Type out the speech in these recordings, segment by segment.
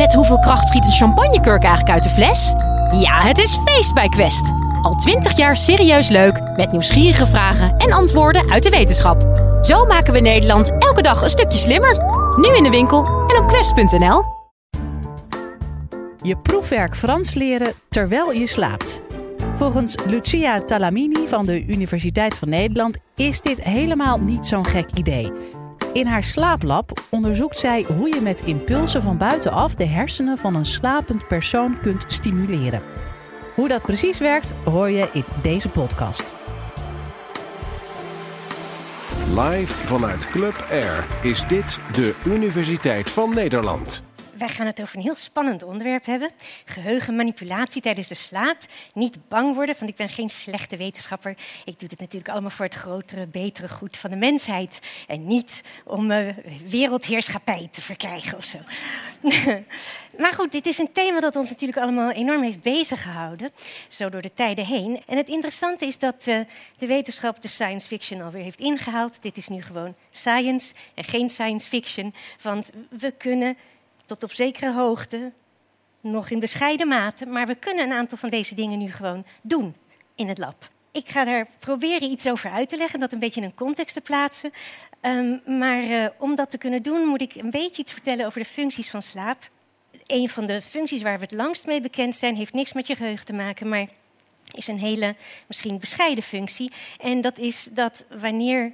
Met hoeveel kracht schiet een champagnekurk eigenlijk uit de fles? Ja, het is feest bij Quest. Al twintig jaar serieus leuk, met nieuwsgierige vragen en antwoorden uit de wetenschap. Zo maken we Nederland elke dag een stukje slimmer. Nu in de winkel en op quest.nl. Je proefwerk Frans leren terwijl je slaapt. Volgens Lucia Talamini van de Universiteit van Nederland is dit helemaal niet zo'n gek idee. In haar slaaplab onderzoekt zij hoe je met impulsen van buitenaf de hersenen van een slapend persoon kunt stimuleren. Hoe dat precies werkt, hoor je in deze podcast. Live vanuit Club Air is dit de Universiteit van Nederland. Wij gaan het over een heel spannend onderwerp hebben. Geheugenmanipulatie tijdens de slaap. Niet bang worden, want ik ben geen slechte wetenschapper. Ik doe dit natuurlijk allemaal voor het grotere, betere goed van de mensheid. En niet om uh, wereldheerschappij te verkrijgen of zo. maar goed, dit is een thema dat ons natuurlijk allemaal enorm heeft bezig gehouden. Zo door de tijden heen. En het interessante is dat uh, de wetenschap de science fiction alweer heeft ingehaald. Dit is nu gewoon science en geen science fiction. Want we kunnen tot op zekere hoogte, nog in bescheiden mate, maar we kunnen een aantal van deze dingen nu gewoon doen in het lab. Ik ga daar proberen iets over uit te leggen, dat een beetje in een context te plaatsen. Um, maar uh, om dat te kunnen doen, moet ik een beetje iets vertellen over de functies van slaap. Een van de functies waar we het langst mee bekend zijn, heeft niks met je geheugen te maken, maar is een hele, misschien bescheiden functie. En dat is dat wanneer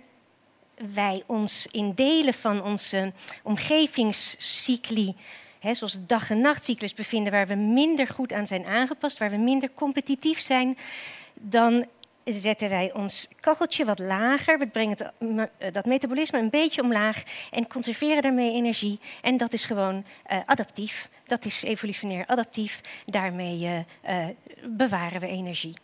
wij ons in delen van onze omgevingscycli, hè, zoals de dag- en nachtcyclus, bevinden, waar we minder goed aan zijn aangepast, waar we minder competitief zijn, dan zetten wij ons kacheltje wat lager. We brengen eh, dat metabolisme een beetje omlaag en conserveren daarmee energie. En dat is gewoon uh, adaptief. Dat is evolutionair adaptief. Daarmee uh, bewaren we energie.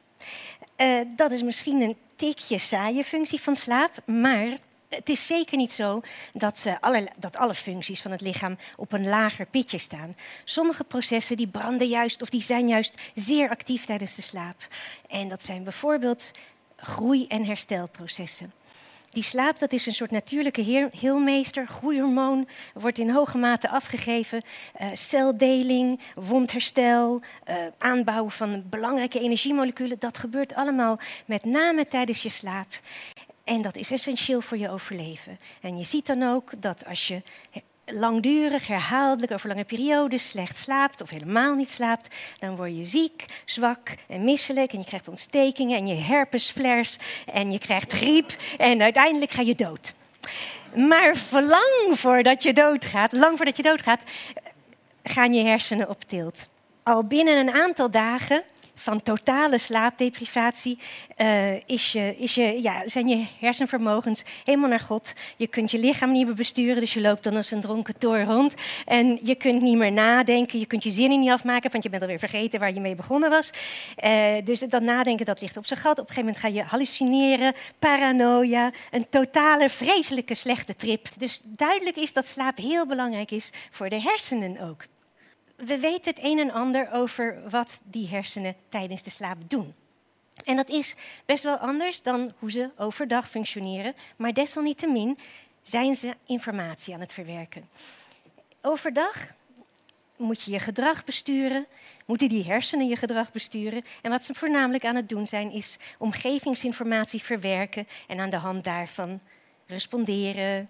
dat is misschien een tikje saaie functie van slaap, maar het is zeker niet zo dat, uh, alle, dat alle functies van het lichaam op een lager pitje staan. Sommige processen die branden juist of die zijn juist zeer actief tijdens de slaap. En dat zijn bijvoorbeeld groei- en herstelprocessen. Die slaap dat is een soort natuurlijke heelmeester. Groeihormoon wordt in hoge mate afgegeven. Uh, celdeling, wondherstel, uh, aanbouwen van belangrijke energiemoleculen. Dat gebeurt allemaal met name tijdens je slaap. En dat is essentieel voor je overleven. En je ziet dan ook dat als je langdurig, herhaaldelijk, over lange periodes slecht slaapt of helemaal niet slaapt, dan word je ziek, zwak en misselijk en je krijgt ontstekingen en je herpesflares en je krijgt griep en uiteindelijk ga je dood. Maar lang voordat je doodgaat, lang voordat je doodgaat, gaan je hersenen op tilt. Al binnen een aantal dagen van totale slaapdeprivatie uh, is je, is je, ja, zijn je hersenvermogens helemaal naar God. Je kunt je lichaam niet meer besturen, dus je loopt dan als een dronken toor rond. En je kunt niet meer nadenken, je kunt je zinnen niet afmaken, want je bent alweer vergeten waar je mee begonnen was. Uh, dus dat nadenken, dat ligt op zijn gat. Op een gegeven moment ga je hallucineren, paranoia, een totale vreselijke slechte trip. Dus duidelijk is dat slaap heel belangrijk is voor de hersenen ook we weten het een en ander over wat die hersenen tijdens de slaap doen. En dat is best wel anders dan hoe ze overdag functioneren, maar desalniettemin zijn ze informatie aan het verwerken. Overdag moet je je gedrag besturen, moeten die hersenen je gedrag besturen. En wat ze voornamelijk aan het doen zijn, is omgevingsinformatie verwerken en aan de hand daarvan responderen,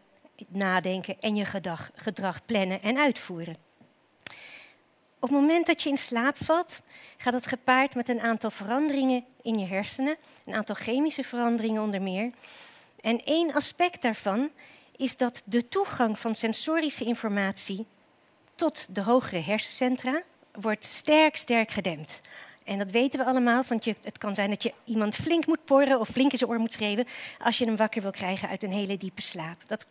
nadenken en je gedrag, gedrag plannen en uitvoeren. Op het moment dat je in slaap valt, gaat dat gepaard met een aantal veranderingen in je hersenen, een aantal chemische veranderingen onder meer. En één aspect daarvan is dat de toegang van sensorische informatie tot de hogere hersencentra wordt sterk, sterk gedempt. En dat weten we allemaal, want je, het kan zijn dat je iemand flink moet porren of flink in zijn oor moet schreeuwen als je hem wakker wil krijgen uit een hele diepe slaap. Dat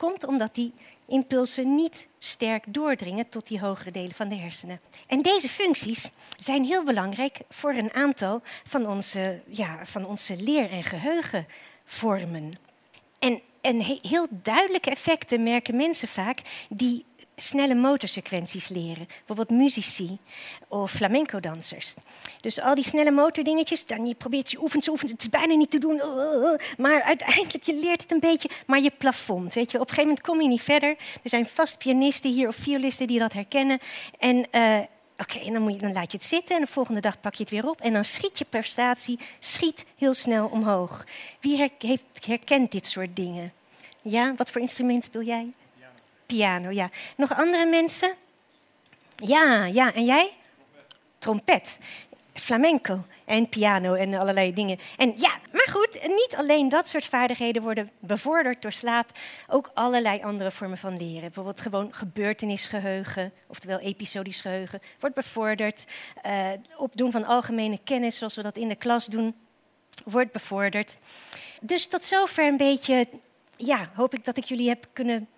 komt omdat die impulsen niet sterk doordringen tot die hogere delen van de hersenen. En deze functies zijn heel belangrijk voor een aantal van onze, ja, van onze leer- en geheugenvormen. En, en heel duidelijke effecten merken mensen vaak die snelle motorsequenties leren. Bijvoorbeeld muzici of flamenco-dansers. Dus al die snelle motordingetjes, dan je probeert je oefent, oefent, het is bijna niet te doen. Maar uiteindelijk, je leert het een beetje, maar je plafond. Weet je, op een gegeven moment kom je niet verder. Er zijn vast pianisten hier of violisten die dat herkennen. En uh, Oké, dan, moet je, dan laat je het zitten en de volgende dag pak je het weer op. En dan schiet je prestatie schiet heel snel omhoog. Wie herkent dit soort dingen? Ja, wat voor instrument speel jij? Piano. Ja. Nog andere mensen? Ja, ja. En jij? Trompet. Flamenco en piano en allerlei dingen. En ja, maar goed, niet alleen dat soort vaardigheden worden bevorderd door slaap, ook allerlei andere vormen van leren. Bijvoorbeeld gewoon gebeurtenisgeheugen, oftewel episodisch geheugen, wordt bevorderd. Uh, opdoen van algemene kennis, zoals we dat in de klas doen, wordt bevorderd. Dus tot zover een beetje, ja, hoop ik dat ik jullie heb kunnen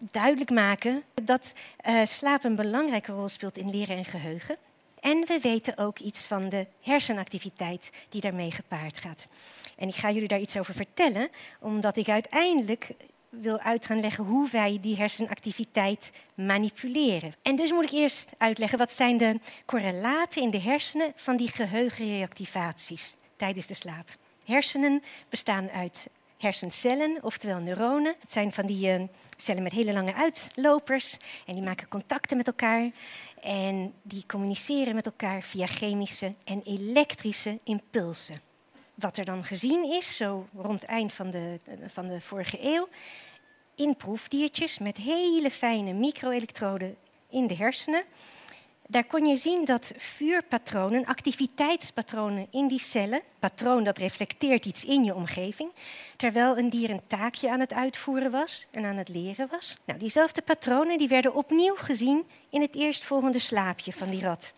duidelijk maken dat uh, slaap een belangrijke rol speelt in leren en geheugen. En we weten ook iets van de hersenactiviteit die daarmee gepaard gaat. En ik ga jullie daar iets over vertellen, omdat ik uiteindelijk wil uit gaan leggen hoe wij die hersenactiviteit manipuleren. En dus moet ik eerst uitleggen wat zijn de correlaten in de hersenen van die geheugenreactivaties tijdens de slaap. Hersenen bestaan uit hersencellen, oftewel neuronen. Het zijn van die uh, cellen met hele lange uitlopers en die maken contacten met elkaar. En die communiceren met elkaar via chemische en elektrische impulsen. Wat er dan gezien is, zo rond het eind van de, van de vorige eeuw, in proefdiertjes met hele fijne microelektroden in de hersenen daar kon je zien dat vuurpatronen, activiteitspatronen in die cellen, patroon dat reflecteert iets in je omgeving, terwijl een dier een taakje aan het uitvoeren was en aan het leren was. Nou, diezelfde patronen die werden opnieuw gezien in het eerstvolgende slaapje van die rat.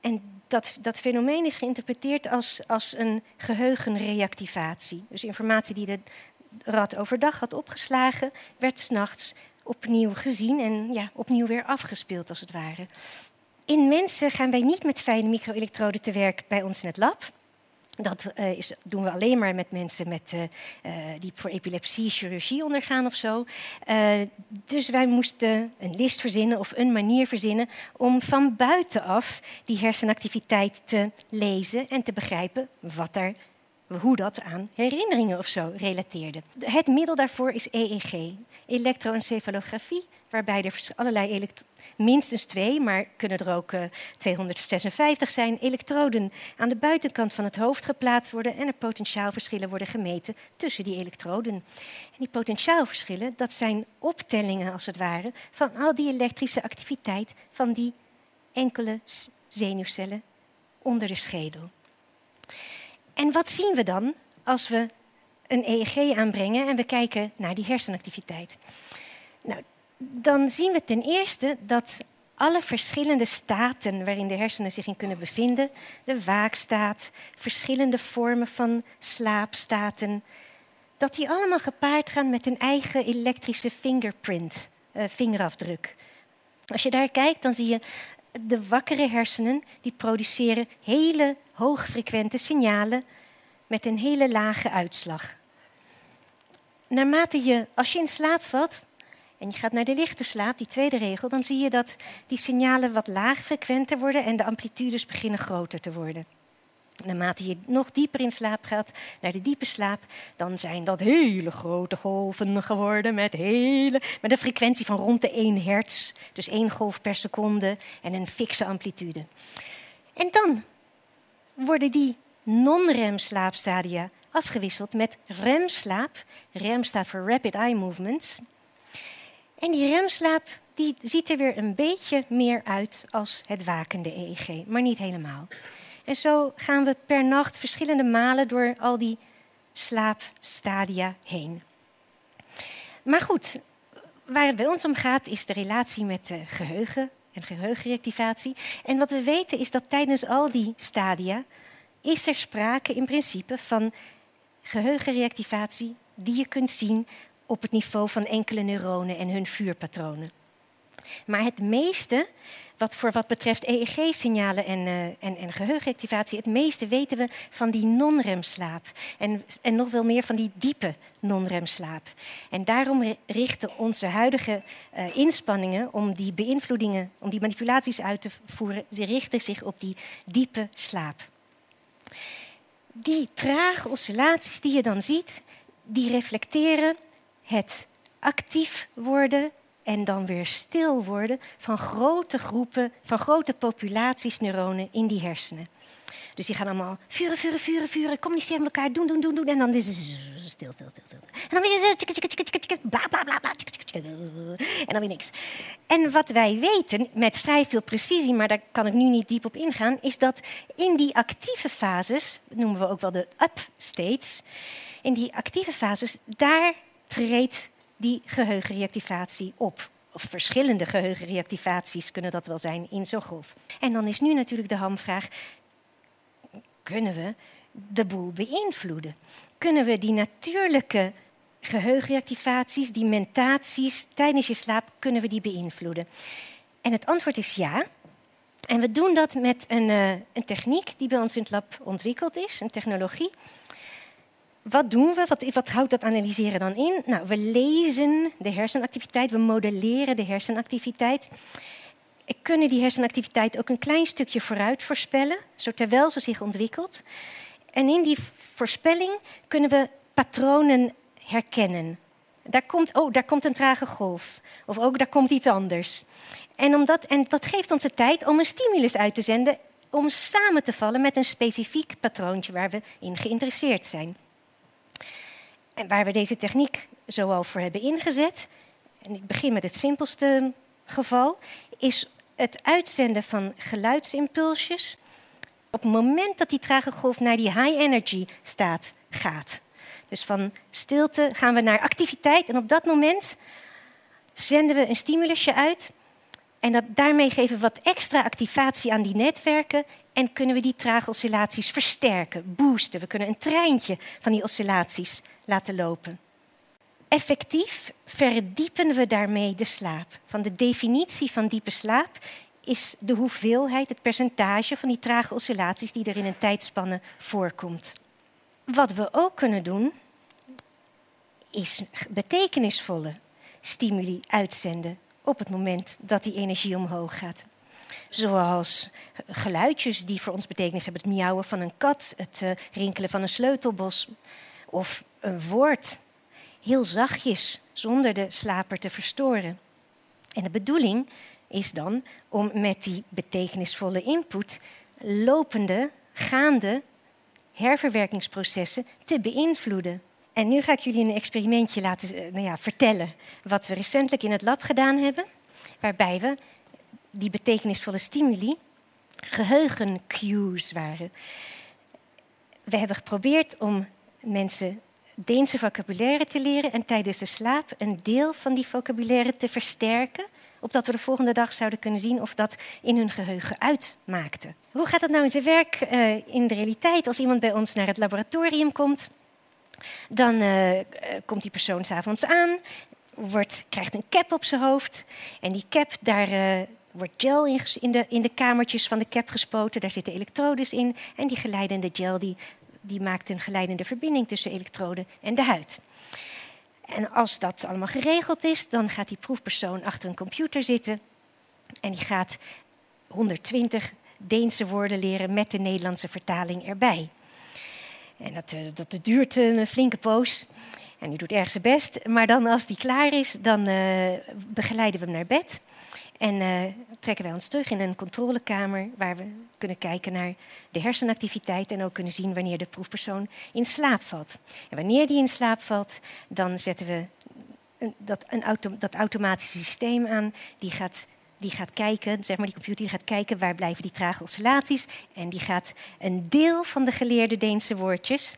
En dat, dat fenomeen is geïnterpreteerd als, als een geheugenreactivatie. Dus informatie die de rat overdag had opgeslagen, werd s'nachts opnieuw gezien en ja, opnieuw weer afgespeeld, als het ware. In mensen gaan wij niet met fijne microelektroden te werk bij ons in het lab. Dat uh, is, doen we alleen maar met mensen met, uh, uh, die voor epilepsie chirurgie ondergaan of zo. dus wij moesten een list verzinnen of een manier verzinnen om van buitenaf die hersenactiviteit te lezen en te begrijpen wat er hoe dat aan herinneringen of zo relateerde. Het middel daarvoor is EEG, elektroencefalografie, waarbij er allerlei minstens twee, maar kunnen er ook uh, eh, 256 zijn, elektroden aan de buitenkant van het hoofd geplaatst worden en er potentiaalverschillen worden gemeten tussen die elektroden. En die potentiaalverschillen, dat zijn optellingen als het ware van al die elektrische activiteit van die enkele zenuwcellen onder de schedel. En wat zien we dan als we een EEG aanbrengen en we kijken naar die hersenactiviteit? Nou, dan zien we ten eerste dat alle verschillende staten waarin de hersenen zich in kunnen bevinden, de waakstaat, verschillende vormen van slaapstaten, dat die allemaal gepaard gaan met een eigen elektrische fingerprint, uh, vingerafdruk. Als je daar kijkt, dan zie je de wakkere hersenen die produceren hele hoogfrequente signalen met een hele lage uitslag. Naarmate je, als je in slaap valt en je gaat naar de lichte slaap, die tweede regel, dan zie je dat die signalen wat laagfrequenter worden en de amplitudes beginnen groter te worden. Naarmate je nog dieper in slaap gaat, naar de diepe slaap, dan zijn dat hele grote golven geworden met, hele, met een frequentie van rond de 1 hertz. Dus één golf per seconde en een fikse amplitude. En dan worden die non-rem slaapstadia afgewisseld met remslaap. Rem staat voor Rapid Eye Movements. En die remslaap die ziet er weer een beetje meer uit als het wakende EEG, maar niet helemaal. En zo gaan we per nacht verschillende malen door al die slaapstadia heen. Maar goed, waar het bij ons om gaat is de relatie met de geheugen en geheugenreactivatie. En wat we weten is dat tijdens al die stadia is er sprake in principe van geheugenreactivatie die je kunt zien op het niveau van enkele neuronen en hun vuurpatronen. Maar het meeste, wat voor wat betreft EEG-signalen en, uh, en, en geheugenactivatie, het meeste weten we van die non-remslaap. En, en nog wel meer van die diepe non-remslaap. En daarom richten onze huidige uh, inspanningen om die beïnvloedingen, om die manipulaties uit te voeren, ze richten zich op die diepe slaap. Die trage oscillaties die je dan ziet, die reflecteren het actief worden en dan weer stil worden van grote groepen, van grote populaties neuronen in die hersenen. Dus die gaan allemaal vuren, vuren, vuren, vuren, communiceren met elkaar, doen, doen, doen, doen. En dan is het stil, stil, stil, stil. En dan weer bla, bla, bla, bla. En dan weer niks. En wat wij weten, met vrij veel precisie, maar daar kan ik nu niet diep op ingaan, is dat in die actieve fases, noemen we ook wel de up states, in die actieve fases, daar treedt die geheugenreactivatie op. Of verschillende geheugenreactivaties kunnen dat wel zijn in zo'n golf. En dan is nu natuurlijk de hamvraag: kunnen we de boel beïnvloeden? Kunnen we die natuurlijke geheugenreactivaties, die mentaties tijdens je slaap, kunnen we die beïnvloeden? En het antwoord is ja. En we doen dat met een, uh, een techniek die bij ons in het lab ontwikkeld is, een technologie wat doen we? Wat, wat, houdt dat analyseren dan in? Nou, we lezen de hersenactiviteit, we modelleren de hersenactiviteit. We kunnen die hersenactiviteit ook een klein stukje vooruit voorspellen, zo terwijl ze zich ontwikkelt. En in die voorspelling kunnen we patronen herkennen. Daar komt, oh, daar komt een trage golf. Of ook daar komt iets anders. En, omdat, en dat geeft ons de tijd om een stimulus uit te zenden om samen te vallen met een specifiek patroontje waar we in geïnteresseerd zijn. En waar we deze techniek zo voor hebben ingezet, en ik begin met het simpelste geval, is het uitzenden van geluidsimpulsjes op het moment dat die trage golf naar die high energy staat gaat. Dus van stilte gaan we naar activiteit en op dat moment zenden we een stimulusje uit en dat, daarmee geven we wat extra activatie aan die netwerken en kunnen we die trage oscillaties versterken, boosten. We kunnen een treintje van die oscillaties laten lopen. Effectief verdiepen we daarmee de slaap. Van de definitie van diepe slaap is de hoeveelheid, het percentage van die trage oscillaties die er in een tijdspanne voorkomt. Wat we ook kunnen doen, is betekenisvolle stimuli uitzenden op het moment dat die energie omhoog gaat. Zoals geluidjes die voor ons betekenis hebben. Het miauwen van een kat, het uh, rinkelen van een sleutelbos. Of een woord, heel zachtjes, zonder de slaper te verstoren. En de bedoeling is dan om met die betekenisvolle input lopende, gaande herverwerkingsprocessen te beïnvloeden. En nu ga ik jullie een experimentje laten eh, nou ja, vertellen wat we recentelijk in het lab gedaan hebben, waarbij we die betekenisvolle stimuli geheugencues waren. We hebben geprobeerd om mensen Deense vocabulaire te leren en tijdens de slaap een deel van die vocabulaire te versterken, opdat we de volgende dag zouden kunnen zien of dat in hun geheugen uitmaakte. Hoe gaat dat nou in zijn werk uh, in de realiteit? Als iemand bij ons naar het laboratorium komt, dan uh, komt die persoon s'avonds aan, wordt, krijgt een cap op zijn hoofd en die cap, daar uh, wordt gel in, de, in de kamertjes van de cap gespoten, daar zitten elektrodes in en die geleidende gel die die maakt een geleidende verbinding tussen elektrode en de huid. En als dat allemaal geregeld is, dan gaat die proefpersoon achter een computer zitten en die gaat 120 Deense woorden leren met de Nederlandse vertaling erbij. En dat, eh, dat duurt een flinke poos. En die doet erg zijn best. Maar dan als die klaar is, dan uh, begeleiden we hem naar bed. En uh, trekken wij ons terug in een controlekamer waar we kunnen kijken naar de hersenactiviteit en ook kunnen zien wanneer de proefpersoon in slaap valt. En wanneer die in slaap valt, dan zetten we dat, een dat automatische systeem aan. Die gaat, die gaat kijken, zeg maar die computer die gaat kijken waar blijven die trage oscillaties. En die gaat een deel van de geleerde Deense woordjes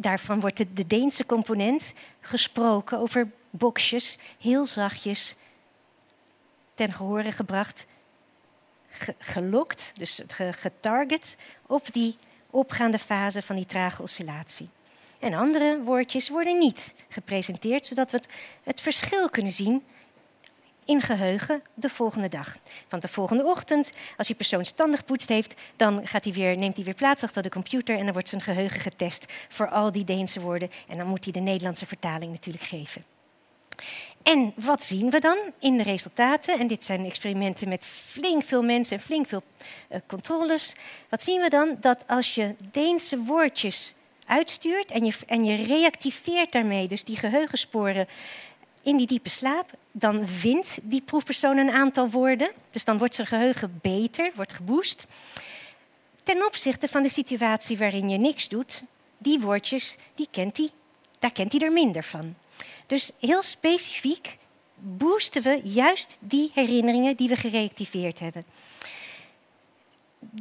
daarvan wordt de, de Deense component gesproken over boxjes, heel zachtjes ten gehore gebracht, gelokt, dus getarget op die opgaande fase van die trage oscillatie. En andere woordjes worden niet gepresenteerd, zodat we het, verschil kunnen zien in geheugen de volgende dag. Want de volgende ochtend, als die persoon standig poetst heeft, dan gaat hij weer, neemt hij weer plaats achter de computer en dan wordt zijn geheugen getest voor al die Deense woorden. En dan moet hij de Nederlandse vertaling natuurlijk geven. En wat zien we dan in de resultaten? En dit zijn experimenten met flink veel mensen en flink veel uh, controles. Wat zien we dan? Dat als je Deense woordjes uitstuurt en je, en je reactiveert daarmee dus die geheugensporen in die diepe slaap, dan wint die proefpersoon een aantal woorden. Dus dan wordt zijn geheugen beter, wordt geboost. Ten opzichte van de situatie waarin je niks doet, die woordjes, die kent hij, daar kent hij er minder van. Dus heel specifiek boosten we juist die herinneringen die we gereactiveerd hebben.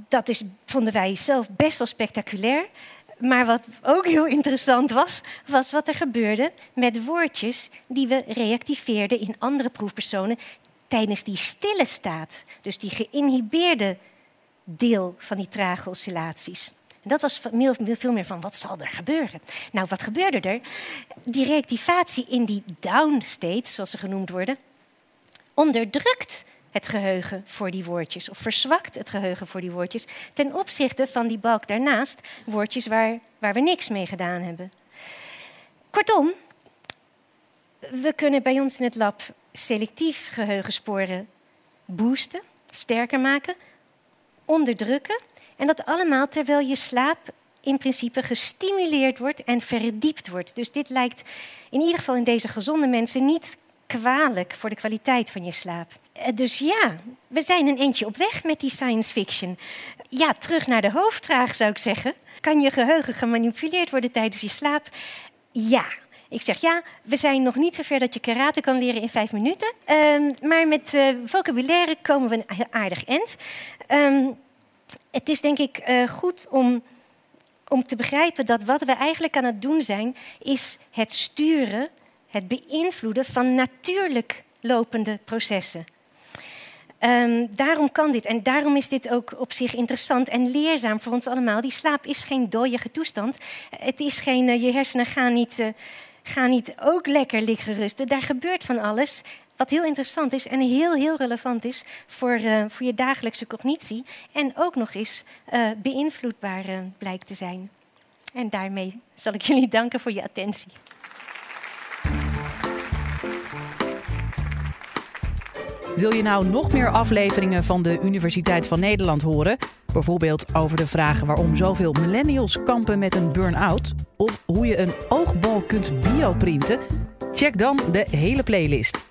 Dat is, vonden wij zelf best wel spectaculair. Maar wat ook heel interessant was, was wat er gebeurde met woordjes die we reactiveerden in andere proefpersonen tijdens die stille staat. Dus die geïnhibeerde deel van die trage oscillaties. Dat was veel meer van wat zal er gebeuren. Nou, wat gebeurde er? Die reactivatie in die down states, zoals ze genoemd worden, onderdrukt het geheugen voor die woordjes. Of verzwakt het geheugen voor die woordjes. Ten opzichte van die balk daarnaast, woordjes waar, waar we niks mee gedaan hebben. Kortom, we kunnen bij ons in het lab selectief geheugensporen boosten, sterker maken, onderdrukken. En dat allemaal terwijl je slaap in principe gestimuleerd wordt en verdiept wordt. Dus dit lijkt in ieder geval in deze gezonde mensen niet kwalijk voor de kwaliteit van je slaap. Eh, dus ja, we zijn een eentje op weg met die science fiction. Ja, terug naar de hoofdvraag zou ik zeggen. Kan je geheugen gemanipuleerd worden tijdens je slaap? Ja. Ik zeg ja, we zijn nog niet zover dat je karate kan leren in vijf minuten. Um, maar met uh, vocabulaire komen we een aardig eind. Um, het is denk ik uh, goed om, om te begrijpen dat wat we eigenlijk aan het doen zijn, is het sturen het beïnvloeden van natuurlijk lopende processen. Um, daarom kan dit en daarom is dit ook op zich interessant en leerzaam voor ons allemaal. Die slaap is geen dooie toestand. Het is geen, uh, je hersenen gaan niet, uh, gaan niet ook lekker liggen rusten. Daar gebeurt van alles. Wat heel interessant is en heel, heel relevant is voor, uh, voor je dagelijkse cognitie. En ook nog eens beïnvloedbaar blijkt te zijn. En daarmee zal ik jullie danken voor je attentie. Wil je nou nog meer afleveringen van de Universiteit van Nederland horen? Bijvoorbeeld over de vraag waarom zoveel millennials kampen met een burn-out? Of hoe je een oogbal kunt bioprinten? Check dan de hele playlist.